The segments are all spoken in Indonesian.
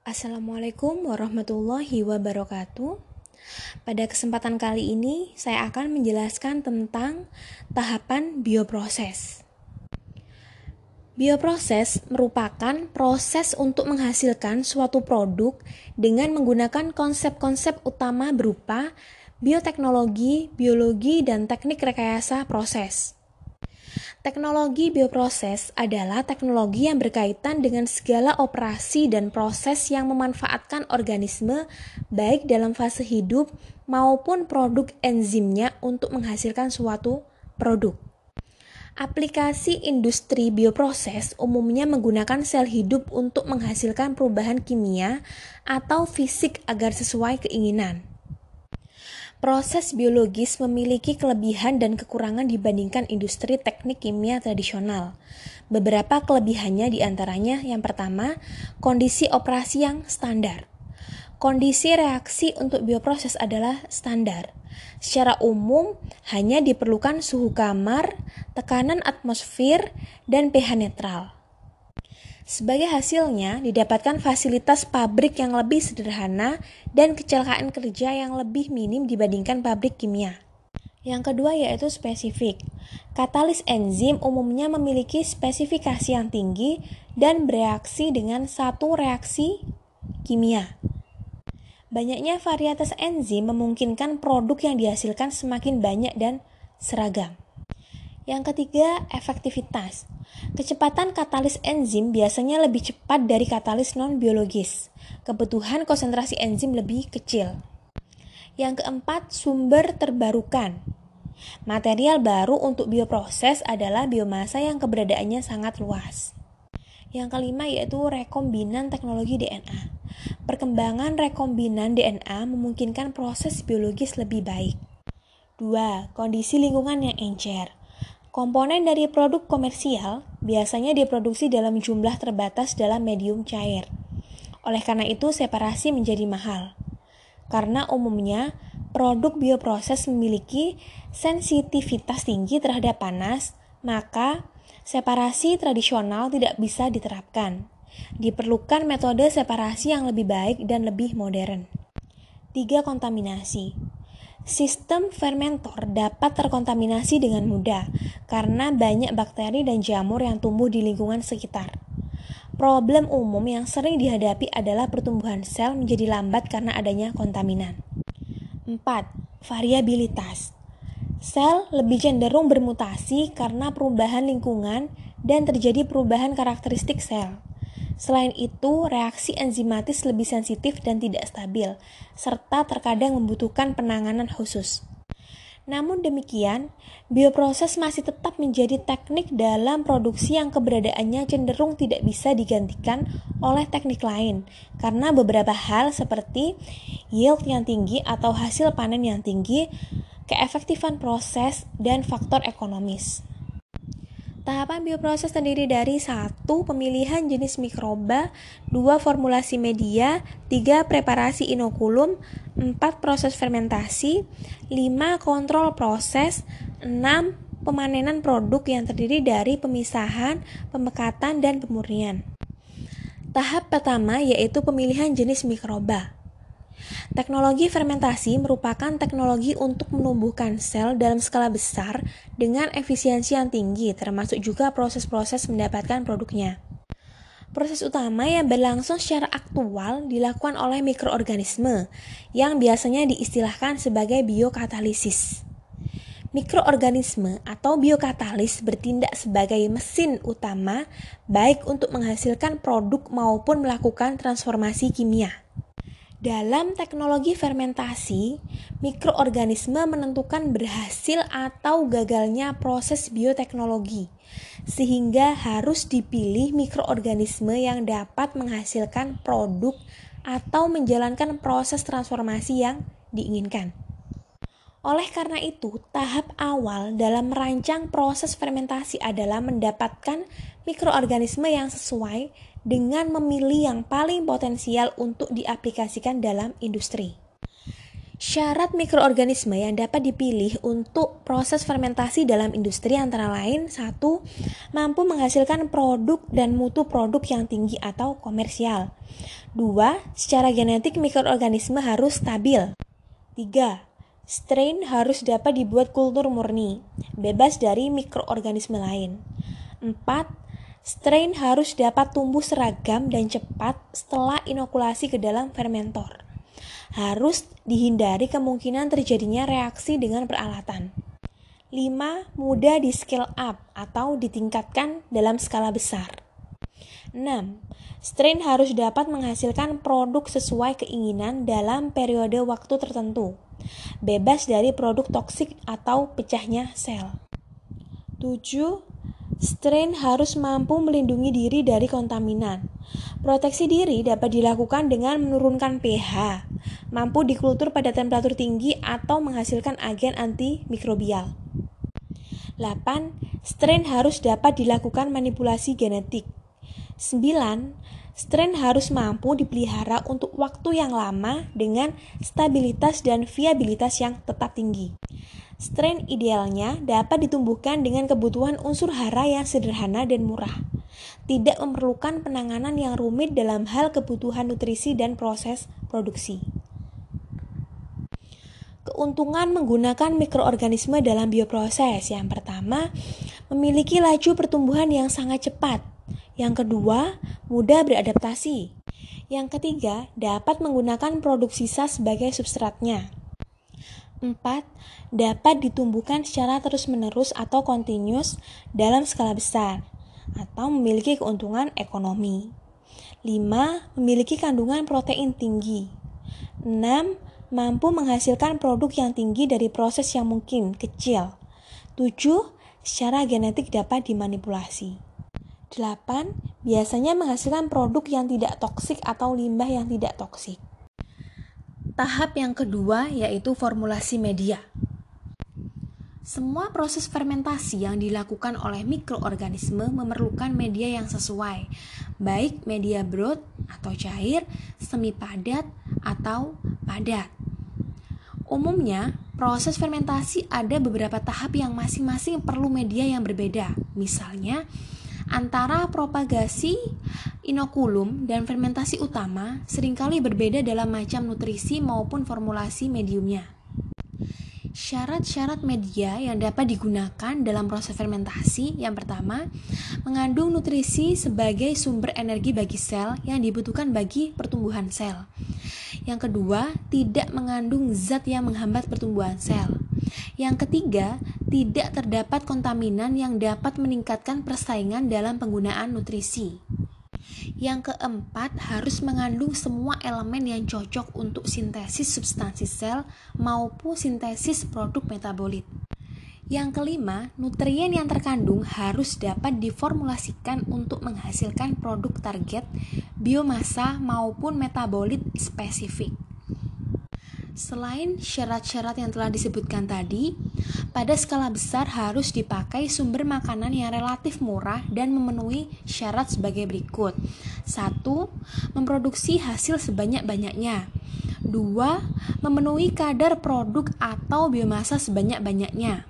Assalamualaikum warahmatullahi wabarakatuh. Pada kesempatan kali ini, saya akan menjelaskan tentang tahapan bioproses. Bioproses merupakan proses untuk menghasilkan suatu produk dengan menggunakan konsep-konsep utama berupa bioteknologi, biologi, dan teknik rekayasa proses. Teknologi bioproses adalah teknologi yang berkaitan dengan segala operasi dan proses yang memanfaatkan organisme baik dalam fase hidup maupun produk enzimnya untuk menghasilkan suatu produk. Aplikasi industri bioproses umumnya menggunakan sel hidup untuk menghasilkan perubahan kimia atau fisik agar sesuai keinginan. Proses biologis memiliki kelebihan dan kekurangan dibandingkan industri teknik kimia tradisional. Beberapa kelebihannya di antaranya yang pertama, kondisi operasi yang standar. Kondisi reaksi untuk bioproses adalah standar. Secara umum, hanya diperlukan suhu kamar, tekanan atmosfer, dan pH netral. Sebagai hasilnya, didapatkan fasilitas pabrik yang lebih sederhana dan kecelakaan kerja yang lebih minim dibandingkan pabrik kimia. Yang kedua yaitu spesifik. Katalis enzim umumnya memiliki spesifikasi yang tinggi dan bereaksi dengan satu reaksi kimia. Banyaknya varietas enzim memungkinkan produk yang dihasilkan semakin banyak dan seragam. Yang ketiga, efektivitas. Kecepatan katalis enzim biasanya lebih cepat dari katalis non-biologis. Kebutuhan konsentrasi enzim lebih kecil. Yang keempat, sumber terbarukan. Material baru untuk bioproses adalah biomasa yang keberadaannya sangat luas. Yang kelima yaitu rekombinan teknologi DNA. Perkembangan rekombinan DNA memungkinkan proses biologis lebih baik. 2. Kondisi lingkungan yang encer. Komponen dari produk komersial biasanya diproduksi dalam jumlah terbatas dalam medium cair. Oleh karena itu, separasi menjadi mahal. Karena umumnya, produk bioproses memiliki sensitivitas tinggi terhadap panas, maka separasi tradisional tidak bisa diterapkan. Diperlukan metode separasi yang lebih baik dan lebih modern. 3. Kontaminasi Sistem fermentor dapat terkontaminasi dengan mudah karena banyak bakteri dan jamur yang tumbuh di lingkungan sekitar. Problem umum yang sering dihadapi adalah pertumbuhan sel menjadi lambat karena adanya kontaminan. 4. Variabilitas. Sel lebih cenderung bermutasi karena perubahan lingkungan dan terjadi perubahan karakteristik sel. Selain itu, reaksi enzimatis lebih sensitif dan tidak stabil, serta terkadang membutuhkan penanganan khusus. Namun demikian, bioproses masih tetap menjadi teknik dalam produksi yang keberadaannya cenderung tidak bisa digantikan oleh teknik lain karena beberapa hal seperti yield yang tinggi atau hasil panen yang tinggi, keefektifan proses, dan faktor ekonomis. Tahapan bioproses terdiri dari satu Pemilihan jenis mikroba dua Formulasi media tiga Preparasi inokulum empat Proses fermentasi lima Kontrol proses enam Pemanenan produk yang terdiri dari pemisahan, pemekatan, dan pemurnian. Tahap pertama yaitu pemilihan jenis mikroba. Teknologi fermentasi merupakan teknologi untuk menumbuhkan sel dalam skala besar dengan efisiensi yang tinggi, termasuk juga proses-proses mendapatkan produknya. Proses utama yang berlangsung secara aktual dilakukan oleh mikroorganisme yang biasanya diistilahkan sebagai biokatalisis. Mikroorganisme atau biokatalis bertindak sebagai mesin utama baik untuk menghasilkan produk maupun melakukan transformasi kimia. Dalam teknologi fermentasi, mikroorganisme menentukan berhasil atau gagalnya proses bioteknologi, sehingga harus dipilih mikroorganisme yang dapat menghasilkan produk atau menjalankan proses transformasi yang diinginkan. Oleh karena itu, tahap awal dalam merancang proses fermentasi adalah mendapatkan mikroorganisme yang sesuai dengan memilih yang paling potensial untuk diaplikasikan dalam industri. Syarat mikroorganisme yang dapat dipilih untuk proses fermentasi dalam industri antara lain satu, mampu menghasilkan produk dan mutu produk yang tinggi atau komersial. Dua, secara genetik mikroorganisme harus stabil. Tiga, strain harus dapat dibuat kultur murni, bebas dari mikroorganisme lain. Empat, strain harus dapat tumbuh seragam dan cepat setelah inokulasi ke dalam fermentor harus dihindari kemungkinan terjadinya reaksi dengan peralatan. 5. Mudah di scale up atau ditingkatkan dalam skala besar. 6. Strain harus dapat menghasilkan produk sesuai keinginan dalam periode waktu tertentu, bebas dari produk toksik atau pecahnya sel. 7. Strain harus mampu melindungi diri dari kontaminan. Proteksi diri dapat dilakukan dengan menurunkan pH, mampu dikultur pada temperatur tinggi atau menghasilkan agen antimikrobial. 8. Strain harus dapat dilakukan manipulasi genetik. 9. Strain harus mampu dipelihara untuk waktu yang lama dengan stabilitas dan viabilitas yang tetap tinggi. Strain idealnya dapat ditumbuhkan dengan kebutuhan unsur hara yang sederhana dan murah. Tidak memerlukan penanganan yang rumit dalam hal kebutuhan nutrisi dan proses produksi. Keuntungan menggunakan mikroorganisme dalam bioproses yang pertama, memiliki laju pertumbuhan yang sangat cepat. Yang kedua, mudah beradaptasi. Yang ketiga, dapat menggunakan produk sisa sebagai substratnya. 4. Dapat ditumbuhkan secara terus-menerus atau continuous dalam skala besar atau memiliki keuntungan ekonomi. 5. Memiliki kandungan protein tinggi. 6. Mampu menghasilkan produk yang tinggi dari proses yang mungkin kecil. 7. Secara genetik dapat dimanipulasi. 8. Biasanya menghasilkan produk yang tidak toksik atau limbah yang tidak toksik. Tahap yang kedua yaitu formulasi media. Semua proses fermentasi yang dilakukan oleh mikroorganisme memerlukan media yang sesuai, baik media broth atau cair, semi padat, atau padat. Umumnya, proses fermentasi ada beberapa tahap yang masing-masing perlu media yang berbeda. Misalnya, antara propagasi inokulum dan fermentasi utama sering kali berbeda dalam macam nutrisi maupun formulasi mediumnya. Syarat-syarat media yang dapat digunakan dalam proses fermentasi yang pertama, mengandung nutrisi sebagai sumber energi bagi sel yang dibutuhkan bagi pertumbuhan sel. Yang kedua, tidak mengandung zat yang menghambat pertumbuhan sel. Yang ketiga, tidak terdapat kontaminan yang dapat meningkatkan persaingan dalam penggunaan nutrisi. Yang keempat, harus mengandung semua elemen yang cocok untuk sintesis substansi sel maupun sintesis produk metabolit. Yang kelima, nutrien yang terkandung harus dapat diformulasikan untuk menghasilkan produk target, biomasa maupun metabolit spesifik. Selain syarat-syarat yang telah disebutkan tadi, pada skala besar harus dipakai sumber makanan yang relatif murah dan memenuhi syarat sebagai berikut. 1. Memproduksi hasil sebanyak-banyaknya. 2. Memenuhi kadar produk atau biomasa sebanyak-banyaknya.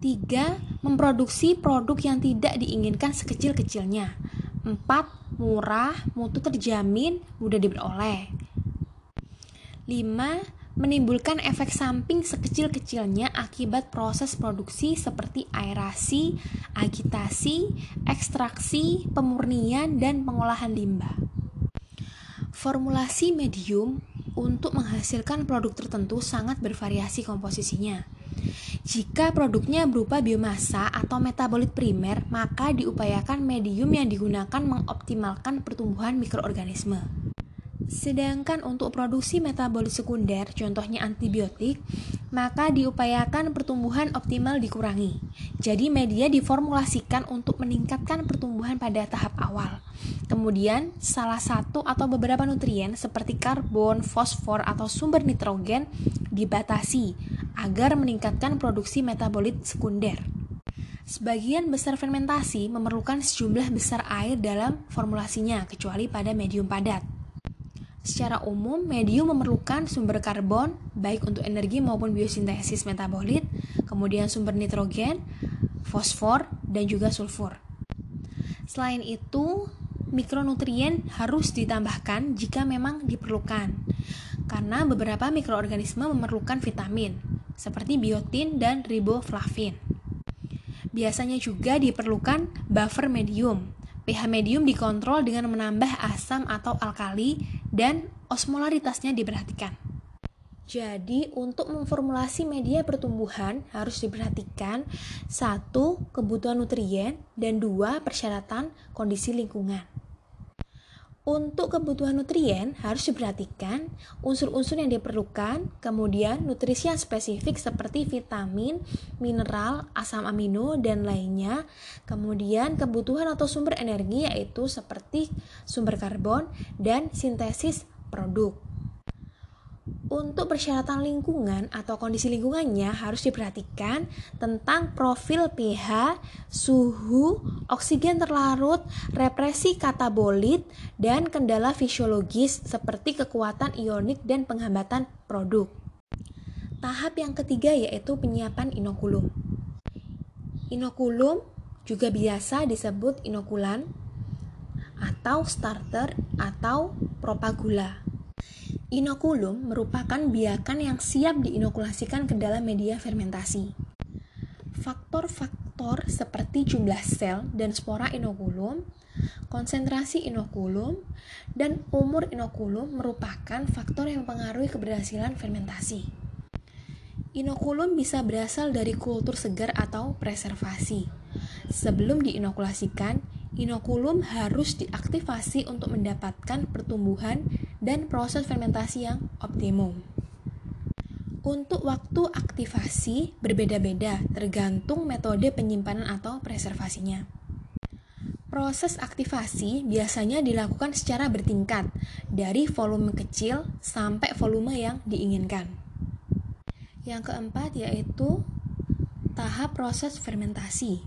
3. Memproduksi produk yang tidak diinginkan sekecil-kecilnya. 4. Murah, mutu terjamin, mudah diperoleh. 5. Menimbulkan efek samping sekecil-kecilnya akibat proses produksi seperti aerasi, agitasi, ekstraksi, pemurnian, dan pengolahan limbah. Formulasi medium untuk menghasilkan produk tertentu sangat bervariasi komposisinya. Jika produknya berupa biomasa atau metabolit primer, maka diupayakan medium yang digunakan mengoptimalkan pertumbuhan mikroorganisme. Sedangkan untuk produksi metabolit sekunder, contohnya antibiotik, maka diupayakan pertumbuhan optimal dikurangi. Jadi media diformulasikan untuk meningkatkan pertumbuhan pada tahap awal. Kemudian, salah satu atau beberapa nutrien seperti karbon, fosfor, atau sumber nitrogen dibatasi agar meningkatkan produksi metabolit sekunder. Sebagian besar fermentasi memerlukan sejumlah besar air dalam formulasinya, kecuali pada medium padat. Secara umum, medium memerlukan sumber karbon, baik untuk energi maupun biosintesis metabolit, kemudian sumber nitrogen, fosfor, dan juga sulfur. Selain itu, mikronutrien harus ditambahkan jika memang diperlukan, karena beberapa mikroorganisme memerlukan vitamin, seperti biotin dan riboflavin. Biasanya juga diperlukan buffer medium, pH medium dikontrol dengan menambah asam atau alkali dan osmolaritasnya diperhatikan. Jadi, untuk memformulasi media pertumbuhan harus diperhatikan satu kebutuhan nutrien dan dua persyaratan kondisi lingkungan. Untuk kebutuhan nutrien harus diperhatikan unsur-unsur yang diperlukan, kemudian nutrisi yang spesifik seperti vitamin, mineral, asam amino, dan lainnya. Kemudian kebutuhan atau sumber energi yaitu seperti sumber karbon dan sintesis produk. Untuk persyaratan lingkungan atau kondisi lingkungannya harus diperhatikan tentang profil pH, suhu, oksigen terlarut, represi katabolit, dan kendala fisiologis seperti kekuatan ionik dan penghambatan produk. Tahap yang ketiga yaitu penyiapan inokulum. Inokulum juga biasa disebut inokulan atau starter atau propagula. Inokulum merupakan biakan yang siap diinokulasikan ke dalam media fermentasi. Faktor-faktor seperti jumlah sel dan spora inokulum, konsentrasi inokulum, dan umur inokulum merupakan faktor yang mempengaruhi keberhasilan fermentasi. Inokulum bisa berasal dari kultur segar atau preservasi. Sebelum diinokulasikan, inokulum harus diaktifasi untuk mendapatkan pertumbuhan dan proses fermentasi yang optimum. Untuk waktu aktivasi berbeda-beda tergantung metode penyimpanan atau preservasinya. Proses aktivasi biasanya dilakukan secara bertingkat, dari volume kecil sampai volume yang diinginkan. Yang keempat yaitu tahap proses fermentasi.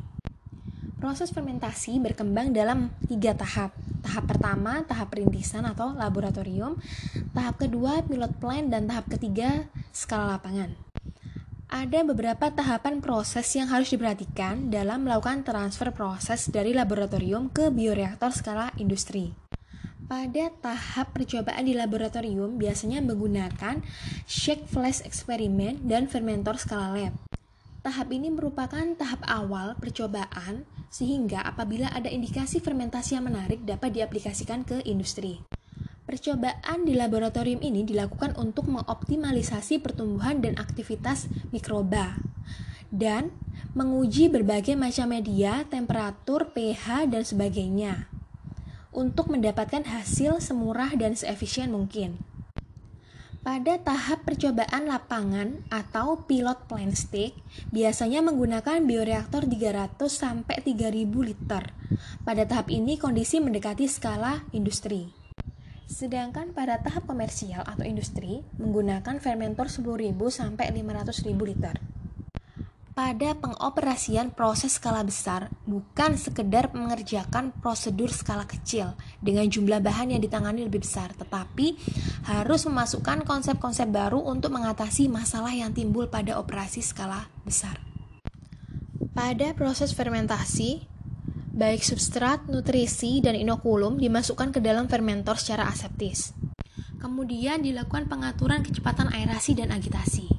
Proses fermentasi berkembang dalam tiga tahap. Tahap pertama, tahap perintisan atau laboratorium. Tahap kedua, pilot plant. Dan tahap ketiga, skala lapangan. Ada beberapa tahapan proses yang harus diperhatikan dalam melakukan transfer proses dari laboratorium ke bioreaktor skala industri. Pada tahap percobaan di laboratorium biasanya menggunakan shake flash eksperimen dan fermentor skala lab. Tahap ini merupakan tahap awal percobaan sehingga apabila ada indikasi fermentasi yang menarik dapat diaplikasikan ke industri. Percobaan di laboratorium ini dilakukan untuk mengoptimalisasi pertumbuhan dan aktivitas mikroba dan menguji berbagai macam media, temperatur, pH, dan sebagainya untuk mendapatkan hasil semurah dan seefisien mungkin. Pada tahap percobaan lapangan atau pilot plant stick, biasanya menggunakan bioreaktor 300 sampai 3000 liter. Pada tahap ini kondisi mendekati skala industri. Sedangkan pada tahap komersial atau industri menggunakan fermentor 10.000 sampai 500.000 liter pada pengoperasian proses skala besar bukan sekedar mengerjakan prosedur skala kecil dengan jumlah bahan yang ditangani lebih besar, tetapi harus memasukkan konsep-konsep baru untuk mengatasi masalah yang timbul pada operasi skala besar. Pada proses fermentasi, baik substrat, nutrisi, dan inokulum dimasukkan ke dalam fermentor secara aseptis. Kemudian dilakukan pengaturan kecepatan aerasi dan agitasi.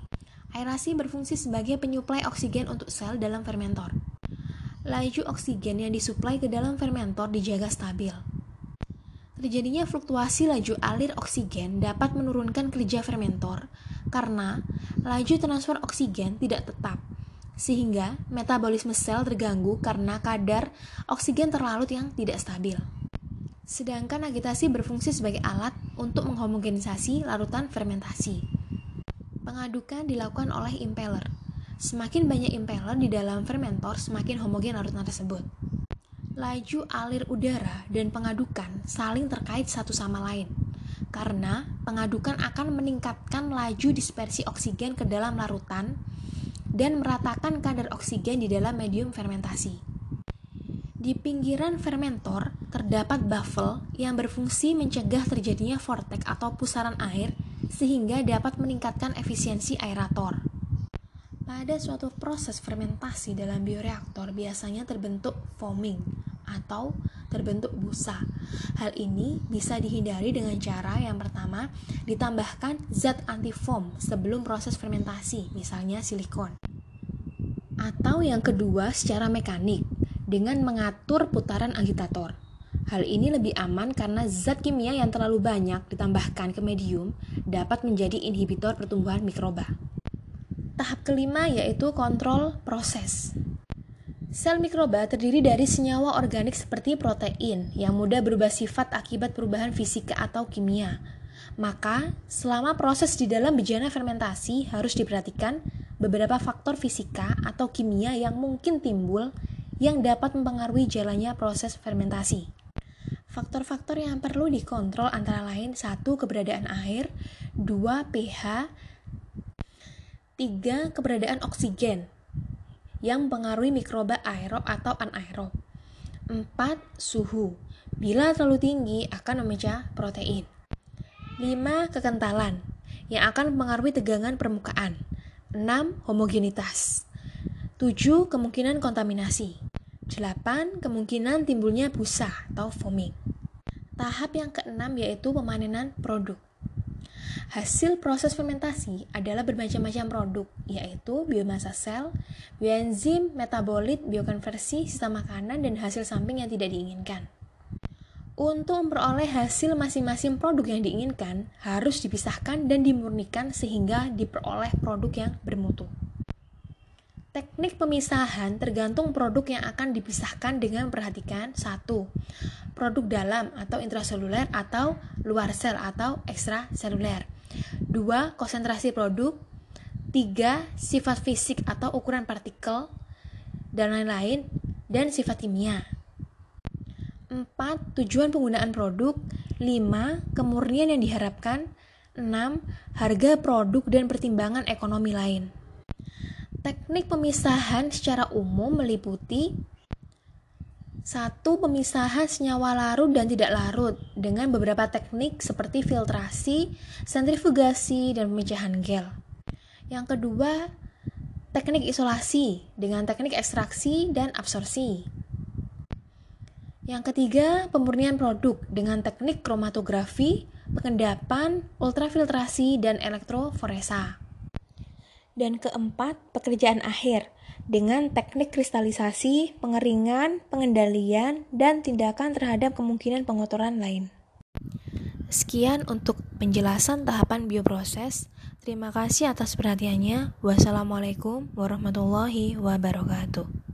Aerasi berfungsi sebagai penyuplai oksigen untuk sel dalam fermentor. Laju oksigen yang disuplai ke dalam fermentor dijaga stabil. Terjadinya fluktuasi laju alir oksigen dapat menurunkan kerja fermentor karena laju transfer oksigen tidak tetap, sehingga metabolisme sel terganggu karena kadar oksigen terlarut yang tidak stabil. Sedangkan agitasi berfungsi sebagai alat untuk menghomogenisasi larutan fermentasi. Pengadukan dilakukan oleh impeller. Semakin banyak impeller di dalam fermentor, semakin homogen larutan tersebut. Laju alir udara dan pengadukan saling terkait satu sama lain, karena pengadukan akan meningkatkan laju dispersi oksigen ke dalam larutan dan meratakan kadar oksigen di dalam medium fermentasi. Di pinggiran fermentor terdapat baffle yang berfungsi mencegah terjadinya vortex atau pusaran air sehingga dapat meningkatkan efisiensi aerator. Pada suatu proses fermentasi dalam bioreaktor biasanya terbentuk foaming atau terbentuk busa. Hal ini bisa dihindari dengan cara yang pertama, ditambahkan zat anti foam sebelum proses fermentasi, misalnya silikon. Atau yang kedua, secara mekanik dengan mengatur putaran agitator. Hal ini lebih aman karena zat kimia yang terlalu banyak ditambahkan ke medium dapat menjadi inhibitor pertumbuhan mikroba. Tahap kelima yaitu kontrol proses. Sel mikroba terdiri dari senyawa organik seperti protein yang mudah berubah sifat akibat perubahan fisika atau kimia. Maka, selama proses di dalam bejana fermentasi harus diperhatikan beberapa faktor fisika atau kimia yang mungkin timbul yang dapat mempengaruhi jalannya proses fermentasi. Faktor-faktor yang perlu dikontrol antara lain satu keberadaan air, dua pH, tiga keberadaan oksigen, yang mempengaruhi mikroba aerob atau anaerob. 4. Suhu. Bila terlalu tinggi akan memecah protein. 5. Kekentalan yang akan mempengaruhi tegangan permukaan. 6. Homogenitas. 7. Kemungkinan kontaminasi. 8. Kemungkinan timbulnya busa atau foaming. Tahap yang keenam yaitu pemanenan produk. Hasil proses fermentasi adalah bermacam-macam produk, yaitu biomasa sel, bioenzim, metabolit, biokonversi, sisa makanan, dan hasil samping yang tidak diinginkan. Untuk memperoleh hasil masing-masing produk yang diinginkan, harus dipisahkan dan dimurnikan sehingga diperoleh produk yang bermutu. Teknik pemisahan tergantung produk yang akan dipisahkan dengan perhatikan satu Produk dalam atau intraseluler atau luar sel atau ekstraseluler. 2. Konsentrasi produk. 3. Sifat fisik atau ukuran partikel dan lain-lain dan sifat kimia. 4. Tujuan penggunaan produk. 5. Kemurnian yang diharapkan. 6. Harga produk dan pertimbangan ekonomi lain. Teknik pemisahan secara umum meliputi satu pemisahan senyawa larut dan tidak larut dengan beberapa teknik seperti filtrasi, sentrifugasi, dan pemecahan gel. Yang kedua, teknik isolasi dengan teknik ekstraksi dan absorpsi. Yang ketiga, pemurnian produk dengan teknik kromatografi, pengendapan, ultrafiltrasi, dan elektroforesa. Dan keempat, pekerjaan akhir dengan teknik kristalisasi, pengeringan, pengendalian, dan tindakan terhadap kemungkinan pengotoran lain. Sekian untuk penjelasan tahapan bioproses. Terima kasih atas perhatiannya. Wassalamualaikum warahmatullahi wabarakatuh.